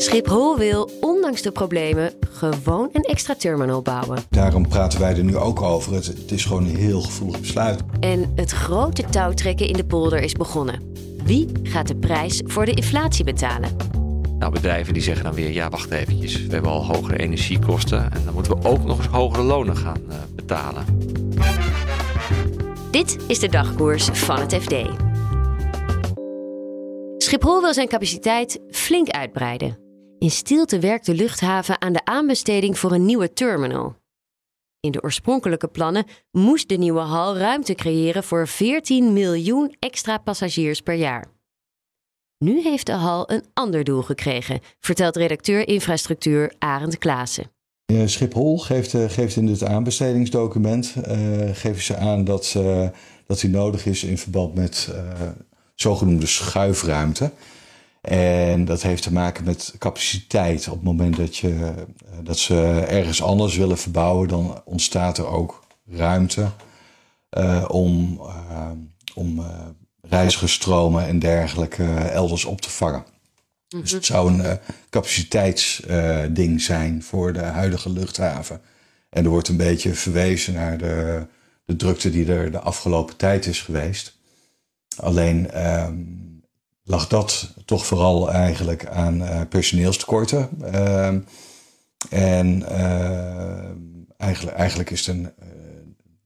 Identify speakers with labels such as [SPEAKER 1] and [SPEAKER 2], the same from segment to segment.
[SPEAKER 1] Schiphol wil, ondanks de problemen, gewoon een extra terminal bouwen.
[SPEAKER 2] Daarom praten wij er nu ook over. Het, het is gewoon een heel gevoelig besluit.
[SPEAKER 1] En het grote touwtrekken in de polder is begonnen. Wie gaat de prijs voor de inflatie betalen?
[SPEAKER 3] Nou, bedrijven die zeggen dan weer, ja, wacht eventjes. We hebben al hogere energiekosten en dan moeten we ook nog eens hogere lonen gaan uh, betalen.
[SPEAKER 1] Dit is de dagkoers van het FD. Schiphol wil zijn capaciteit flink uitbreiden. In stilte werkt de luchthaven aan de aanbesteding voor een nieuwe terminal. In de oorspronkelijke plannen moest de nieuwe hal ruimte creëren voor 14 miljoen extra passagiers per jaar. Nu heeft de hal een ander doel gekregen, vertelt redacteur infrastructuur Arend Klaassen.
[SPEAKER 2] Schiphol geeft, eh, geeft in dit aanbestedingsdocument uh, geven ze aan dat, uh, dat die nodig is in verband met zogenoemde schuifruimte. En dat heeft te maken met capaciteit. Op het moment dat, je, dat ze ergens anders willen verbouwen, dan ontstaat er ook ruimte om, om reizigers,stromen en dergelijke elders op te vangen. Dus het zou een uh, capaciteitsding uh, zijn voor de huidige luchthaven. En er wordt een beetje verwezen naar de, de drukte die er de afgelopen tijd is geweest. Alleen uh, lag dat toch vooral eigenlijk aan uh, personeelstekorten. Ehm, en ehm, eigenlijk, eigenlijk is het een,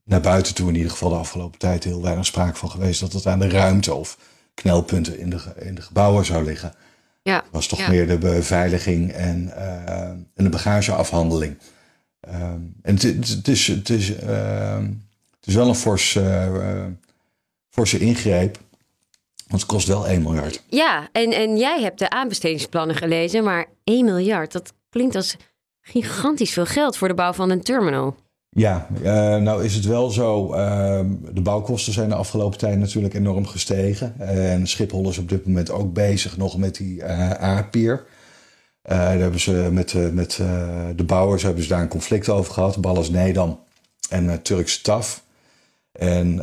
[SPEAKER 2] naar buiten toe in ieder geval de afgelopen tijd heel weinig sprake van geweest dat het aan de ruimte of knelpunten in de, in de gebouwen zou liggen.
[SPEAKER 1] Ja,
[SPEAKER 2] het was toch
[SPEAKER 1] ja.
[SPEAKER 2] meer de beveiliging en, uh, en de bagageafhandeling. Um, en het, het, is, het, is, uh, het is wel een forse, uh, forse ingreep. Want het kost wel 1 miljard.
[SPEAKER 1] Ja, en, en jij hebt de aanbestedingsplannen gelezen, maar 1 miljard, dat klinkt als gigantisch veel geld voor de bouw van een terminal.
[SPEAKER 2] Ja, uh, nou is het wel zo. Uh, de bouwkosten zijn de afgelopen tijd natuurlijk enorm gestegen. En Schiphol is op dit moment ook bezig nog met die uh, A-pier. daar hebben ze met, met de bouwers hebben ze daar een conflict over gehad. Ballas Nedam en Turkse TAF. En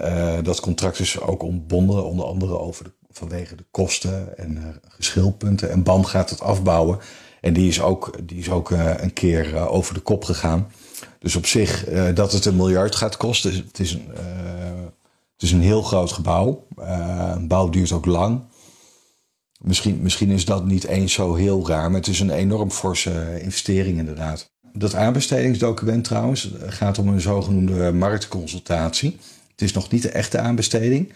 [SPEAKER 2] dat contract is ook ontbonden, onder andere over de, vanwege de kosten en geschilpunten. En BAM gaat het afbouwen. En die is ook, die is ook een keer over de kop gegaan. Dus op zich, dat het een miljard gaat kosten, het is een, het is een heel groot gebouw. Een bouw duurt ook lang. Misschien, misschien is dat niet eens zo heel raar, maar het is een enorm forse investering inderdaad. Dat aanbestedingsdocument trouwens gaat om een zogenoemde marktconsultatie. Het is nog niet de echte aanbesteding.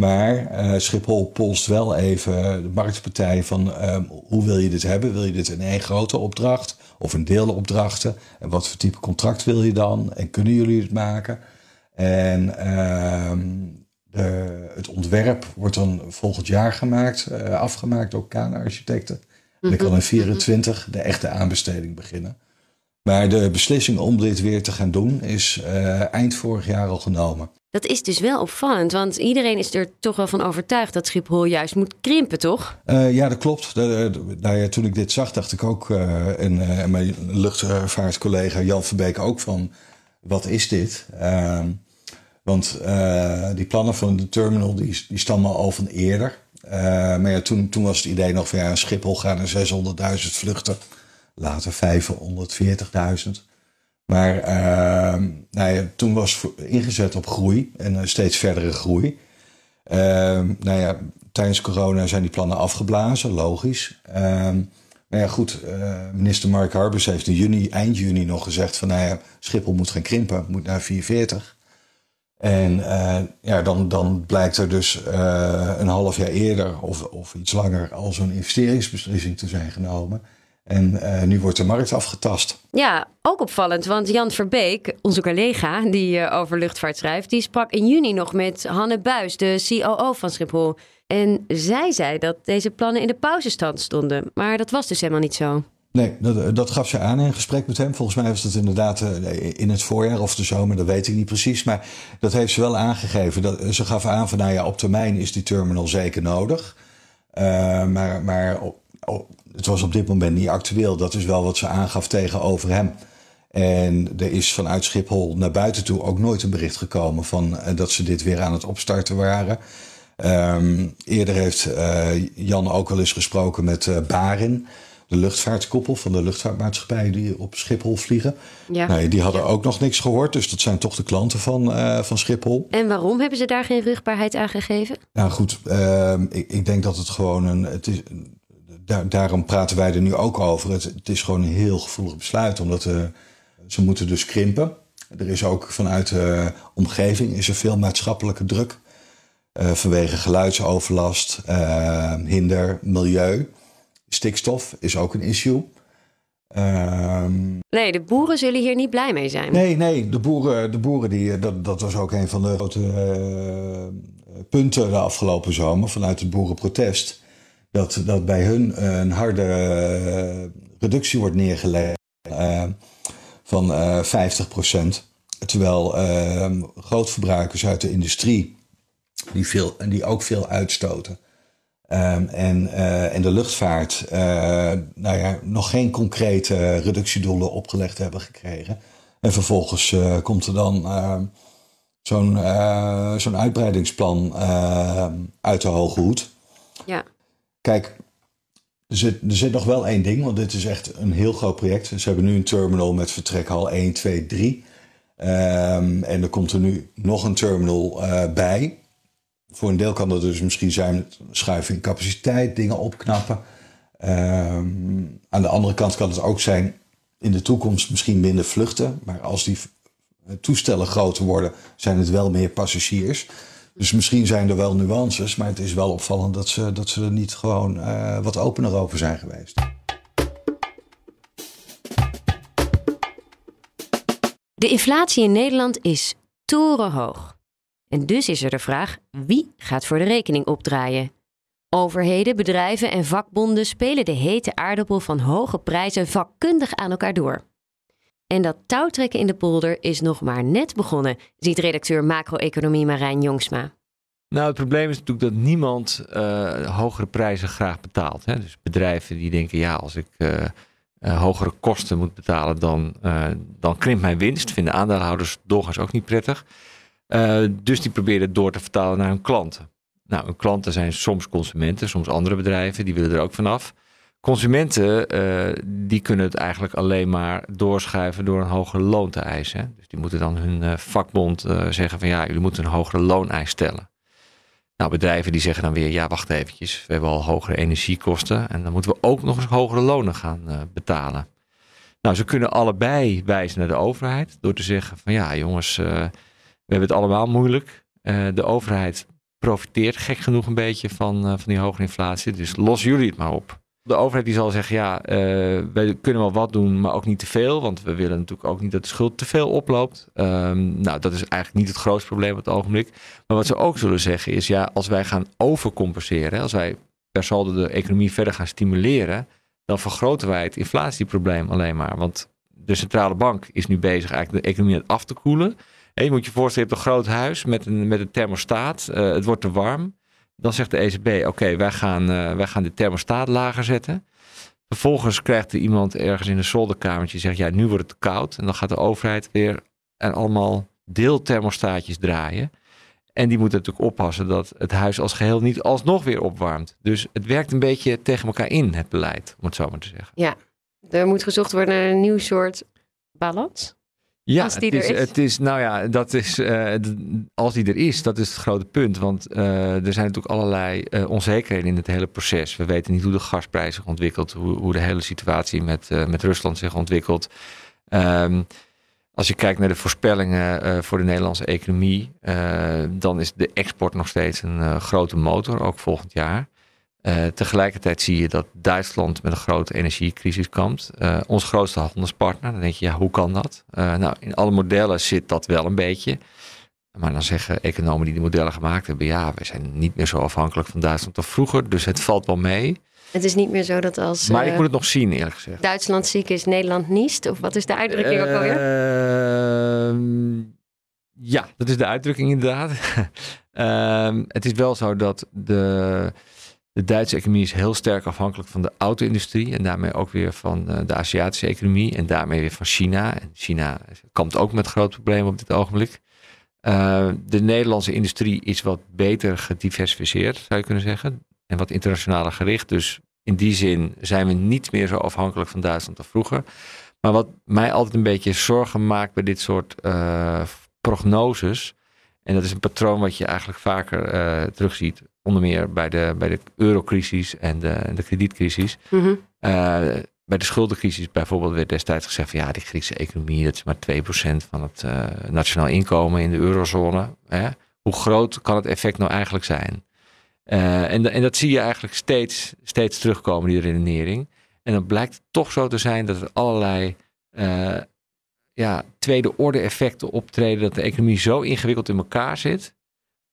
[SPEAKER 2] Maar uh, Schiphol polst wel even de marktpartij van uh, hoe wil je dit hebben? Wil je dit in één grote opdracht of in deelopdrachten? En wat voor type contract wil je dan? En kunnen jullie het maken? En uh, de, het ontwerp wordt dan volgend jaar gemaakt, uh, afgemaakt door Kaan-architecten. En dan kan in 24 de echte aanbesteding beginnen. Maar de beslissing om dit weer te gaan doen is uh, eind vorig jaar al genomen.
[SPEAKER 1] Dat is dus wel opvallend, want iedereen is er toch wel van overtuigd dat Schiphol juist moet krimpen, toch?
[SPEAKER 2] Uh, ja, dat klopt. De, de, nou ja, toen ik dit zag, dacht ik ook, uh, en, en, mijn luchtvaartcollega Jan Verbeek ook van, wat is dit? Ehm, want die plannen van de terminal, die, die stammen al van eerder. maar ja, toen, toen was het idee nog van, ja, Schiphol gaat naar 600.000 vluchten. Later 540.000. Maar uh, nou ja, toen was ingezet op groei en uh, steeds verdere groei. Uh, nou ja, tijdens corona zijn die plannen afgeblazen, logisch. maar ja, goed, minister Mark Harbers heeft in juni, eind juni nog gezegd van nou ja, Schiphol moet gaan krimpen, moet naar 440. En ja, dan, dan blijkt er dus een half jaar eerder of, of iets langer al zo'n investeringsbeslissing te zijn genomen. En uh, nu wordt de markt afgetast.
[SPEAKER 1] Ja, ook opvallend, want Jan Verbeek, onze collega die uh, over luchtvaart schrijft, die sprak in juni nog met Hanne Buis, de COO van Schiphol. En zij zei dat deze plannen in de pauzestand stonden. Maar dat was dus helemaal niet zo.
[SPEAKER 2] Nee, dat, dat, gaf ze aan in een gesprek met hem. Volgens mij was dat inderdaad eh, in het voorjaar of de zomer, dat weet ik niet precies. Maar dat heeft ze wel aangegeven. Dat, ze gaf aan van, nou ja, op termijn is die terminal zeker nodig. Uh, maar maar het was op dit moment niet actueel. Dat is wel wat ze aangaf tegenover hem. En er is vanuit Schiphol naar buiten toe ook nooit een bericht gekomen van uh, dat ze dit weer aan het opstarten waren. Um, eerder heeft uh, Jan ook wel eens gesproken met uh, Barin de luchtvaartkoppel van de luchtvaartmaatschappijen die op Schiphol vliegen. Ja. Nou, die hadden ook nog niks gehoord, dus dat zijn toch de klanten van, uh, van Schiphol.
[SPEAKER 1] En waarom hebben ze daar geen rugbaarheid aan gegeven?
[SPEAKER 2] Nou goed, uh, ik, ik, denk dat het gewoon een. Het is, daar, daarom praten wij er nu ook over. Het, het is gewoon een heel gevoelig besluit, omdat uh, ze moeten dus krimpen. Er is ook vanuit de omgeving is er veel maatschappelijke druk. vanwege geluidsoverlast, hinder, milieu. Stikstof is ook een issue.
[SPEAKER 1] Um, nee, de boeren zullen hier niet blij mee zijn.
[SPEAKER 2] Nee, nee, de boeren, de boeren die, eh, dat, dat was ook een van de grote punten de afgelopen zomer vanuit het boerenprotest. Dat, dat bij hun een harde uh, reductie wordt neergelegd van 50% Terwijl ehm, grootverbruikers uit de industrie, die, veel, die ook veel uitstoten, Um, en, en de luchtvaart nou ja, nog geen concrete reductiedoelen opgelegd hebben gekregen. En vervolgens komt er dan zo'n zo'n uitbreidingsplan uit de hoge hoed.
[SPEAKER 1] Ja.
[SPEAKER 2] Kijk, er zit, er zit nog wel één ding, want dit is echt een heel groot project. Ze hebben nu een terminal met vertrekhal 1, 2, 3. Um, en er komt er nu nog een terminal bij voor een deel kan dat dus misschien zijn schuiven in capaciteit, dingen opknappen. Um, aan de andere kant kan het ook zijn in de toekomst misschien minder vluchten. Maar als die toestellen groter worden, zijn het wel meer passagiers. Dus misschien zijn er wel nuances, maar het is wel opvallend dat ze, dat ze er niet gewoon uh, wat opener over zijn geweest.
[SPEAKER 1] De inflatie in Nederland is torenhoog. En dus is er de vraag: wie gaat voor de rekening opdraaien? Overheden, bedrijven en vakbonden spelen de hete aardappel van hoge prijzen vakkundig aan elkaar door. En dat touwtrekken in de polder is nog maar net begonnen, ziet redacteur macro-economie Marijn Jongsma.
[SPEAKER 3] Nou, het probleem is natuurlijk dat niemand uh, hogere prijzen graag betaalt. Hè? Dus bedrijven die denken, ja, als ik uh, uh, hogere kosten moet betalen, dan, dan krimpt mijn winst. Vinden aandeelhouders doorgaans ook niet prettig. Dus die proberen het door te vertalen naar hun klanten. Nou, hun klanten zijn soms consumenten, soms andere bedrijven, die willen er ook vanaf. Consumenten, uh, die kunnen het eigenlijk alleen maar doorschuiven door een hogere loon te eisen. Dus die moeten dan hun uh, vakbond zeggen van ja, jullie moeten een hogere looneis stellen. Nou, bedrijven die zeggen dan weer, ja, wacht eventjes, we hebben al hogere energiekosten en dan moeten we ook nog eens hogere lonen gaan betalen. Nou, ze kunnen allebei wijzen naar de overheid door te zeggen van ja, jongens, we hebben het allemaal moeilijk. De overheid profiteert gek genoeg een beetje van, van die hoge inflatie. Dus los jullie het maar op. De overheid die zal zeggen, ja, uh, wij kunnen wel wat doen, maar ook niet te veel. Want we willen natuurlijk ook niet dat de schuld te veel oploopt. Um, nou, dat is eigenlijk niet het grootste probleem op het ogenblik. Maar wat ze ook zullen zeggen is, ja, als wij gaan overcompenseren, als wij per saldo de economie verder gaan stimuleren, dan vergroten wij het inflatieprobleem alleen maar. Want de centrale bank is nu bezig eigenlijk de economie af te koelen je moet je voorstellen, je hebt een groot huis met een, met een thermostaat. Uh, het wordt te warm. Dan zegt de ECB, oké, wij, gaan, uh, wij gaan de thermostaat lager zetten. Vervolgens krijgt er iemand ergens in een zolderkamertje zegt, ja, nu wordt het koud. En dan gaat de overheid weer en allemaal deelthermostaatjes draaien. En die moeten natuurlijk oppassen dat het huis als geheel niet alsnog weer opwarmt. Dus het werkt een beetje tegen elkaar in, het beleid, om het zo maar te zeggen.
[SPEAKER 1] Ja, er moet gezocht worden naar een nieuw soort balans.
[SPEAKER 3] Ja, als die het, is, er is. het is, nou ja, dat is, uh, als die er is, dat is het grote punt. Want uh, er zijn natuurlijk allerlei uh, onzekerheden in het hele proces. We weten niet hoe de gasprijs zich ontwikkelt, hoe, hoe de hele situatie met, met Rusland zich ontwikkelt. Um, als je kijkt naar de voorspellingen voor de Nederlandse economie, dan is de export nog steeds een grote motor, ook volgend jaar. Uh, tegelijkertijd zie je dat Duitsland met een grote energiecrisis kampt. Uh, ons grootste handelspartner. Dan denk je, ja, hoe kan dat? Uh, nou, in alle modellen zit dat wel een beetje. Maar dan zeggen economen die de modellen gemaakt hebben, ja, we zijn niet meer zo afhankelijk van Duitsland als vroeger, dus het valt wel mee.
[SPEAKER 1] Het is niet meer zo dat als
[SPEAKER 3] Maar ik
[SPEAKER 1] eh,
[SPEAKER 3] moet het nog zien, eerlijk gezegd.
[SPEAKER 1] Duitsland ziek is, Nederland niest. Of wat is de uitdrukking ook alweer?
[SPEAKER 3] Ja, dat is de uitdrukking inderdaad. Ehm, het is wel zo dat de, de Duitse economie is heel sterk afhankelijk van de auto-industrie. En daarmee ook weer van eh, de Aziatische economie. En daarmee weer van China. En China kampt ook met grote problemen op dit ogenblik. Eh, de Nederlandse industrie is wat beter gediversifieerd, zou je kunnen zeggen. En wat internationaler gericht. Dus in die zin zijn we niet meer zo afhankelijk van Duitsland als vroeger. Maar wat mij altijd een beetje zorgen maakt bij dit soort eh, prognoses. En dat is een patroon wat je eigenlijk vaker eh, terugziet. Onder meer bij de, bij de eurocrisis en de, en de kredietcrisis.
[SPEAKER 1] Mhm.
[SPEAKER 3] Eh, bij de schuldencrisis bijvoorbeeld werd destijds gezegd van ja, die Griekse economie, dat is maar 2% van het eh, nationaal inkomen in de eurozone. Hè? Hoe groot kan het effect nou eigenlijk zijn? Eh, en, en dat zie je eigenlijk steeds, steeds terugkomen, die redenering. En dan blijkt het toch zo te zijn dat er allerlei ja, tweede orde effecten optreden, dat de economie zo ingewikkeld in elkaar zit,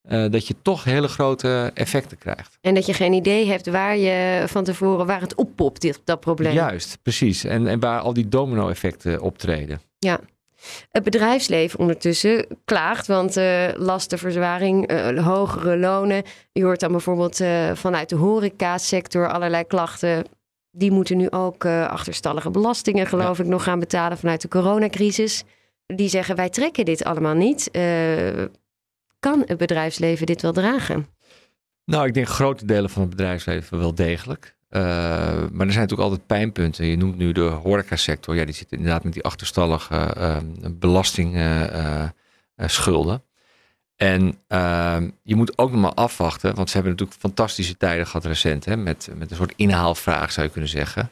[SPEAKER 3] eh, dat je toch hele grote effecten krijgt.
[SPEAKER 1] En dat je geen idee hebt waar je van tevoren, waar het oppopt, dit, dat probleem.
[SPEAKER 3] Juist, precies. En, en waar al die domino-effecten optreden.
[SPEAKER 1] Het bedrijfsleven ondertussen klaagt, want eh lastenverzwaring, eh, hogere lonen. Je hoort dan bijvoorbeeld vanuit de horecasector allerlei klachten. Die moeten nu ook achterstallige belastingen, geloof ik, nog gaan betalen vanuit de coronacrisis. Die zeggen, wij trekken dit allemaal niet. Eh, kan het bedrijfsleven dit wel dragen?
[SPEAKER 3] Nou, ik denk grote delen van het bedrijfsleven wel degelijk. Eh, maar er zijn natuurlijk altijd pijnpunten. Je noemt nu de horecasector. Ja, die zit inderdaad met die achterstallige eh, belastingschulden. en ehm, je moet ook nog maar afwachten, want ze hebben natuurlijk fantastische tijden gehad recent, hè, met, met een soort inhaalvraag zou je kunnen zeggen.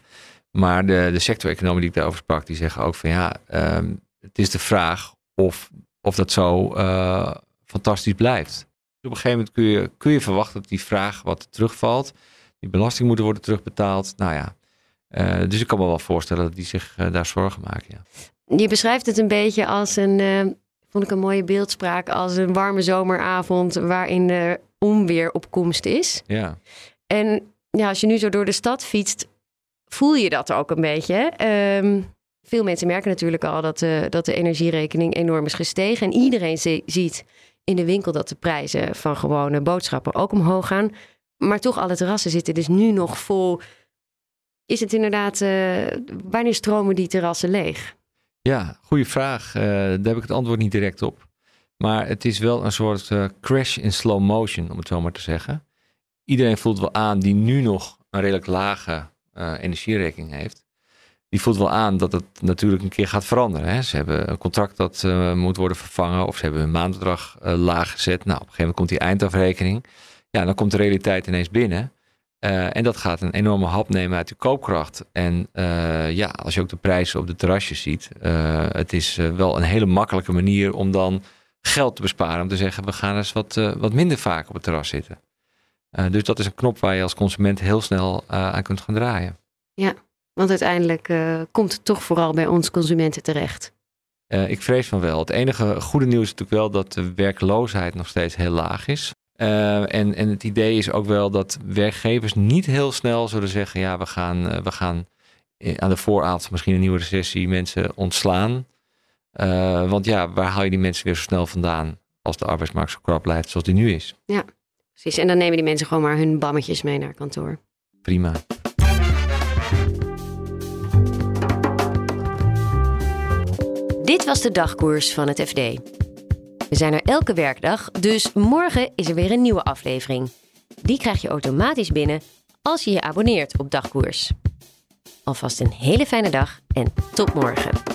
[SPEAKER 3] Maar de, de sector-economen die ik daarover sprak, die zeggen ook van ja, ehm, het is de vraag of, of dat zo eh, fantastisch blijft. Op een gegeven moment kun je, kun je verwachten dat die vraag wat terugvalt. Die belasting moeten worden terugbetaald. Nou ja, eh, dus ik kan me wel voorstellen dat die zich eh, daar zorgen maken. Ja.
[SPEAKER 1] Je beschrijft het een beetje als een, eh, vond ik een mooie beeldspraak, als een warme zomeravond waarin de onweer op komst is.
[SPEAKER 3] ja.
[SPEAKER 1] En ja, als je nu zo door de stad fietst, voel je dat ook een beetje. Ehm, veel mensen merken natuurlijk al dat de, dat de energierekening enorm is gestegen. En iedereen zi- ziet in de winkel dat de prijzen van gewone boodschappen ook omhoog gaan. Maar toch, alle terrassen zitten dus nu nog vol. Is het inderdaad, eh, wanneer stromen die terrassen leeg?
[SPEAKER 3] Ja, goede vraag. Eh, daar heb ik het antwoord niet direct op. Maar het is wel een soort eh, crash in slow motion, om het zo maar te zeggen. Iedereen voelt wel aan die nu nog een redelijk lage energierekening heeft. Die voelt wel aan dat het natuurlijk een keer gaat veranderen. Hè? Ze hebben een contract dat eh, moet worden vervangen. Of ze hebben hun maandbedrag eh, laag gezet. Nou, op een gegeven moment komt die eindafrekening. Ja, dan komt de realiteit ineens binnen. Eh, en dat gaat een enorme hap nemen uit de koopkracht. En ja, als je ook de prijzen op de terrasjes ziet. het is wel een hele makkelijke manier om dan geld te besparen. Om te zeggen, we gaan eens wat, wat minder vaak op het terras zitten. Dus dat is een knop waar je als consument heel snel aan kunt gaan draaien.
[SPEAKER 1] Want uiteindelijk eh, komt het toch vooral bij ons consumenten terecht.
[SPEAKER 3] Eh, ik vrees van wel. Het enige goede nieuws is natuurlijk wel dat de werkloosheid nog steeds heel laag is. Eh, en, en het idee is ook wel dat werkgevers niet heel snel zullen zeggen: ja, we gaan, we gaan aan de vooravond misschien een nieuwe recessie mensen ontslaan. Want ja, waar haal je die mensen weer zo snel vandaan als de arbeidsmarkt zo krap blijft zoals die nu is?
[SPEAKER 1] Precies. En dan nemen die mensen gewoon maar hun bammetjes mee naar kantoor.
[SPEAKER 3] Prima.
[SPEAKER 1] Dit was de dagkoers van het FD. We zijn er elke werkdag, dus morgen is er weer een nieuwe aflevering. Die krijg je automatisch binnen als je je abonneert op Dagkoers. Alvast een hele fijne dag en tot morgen.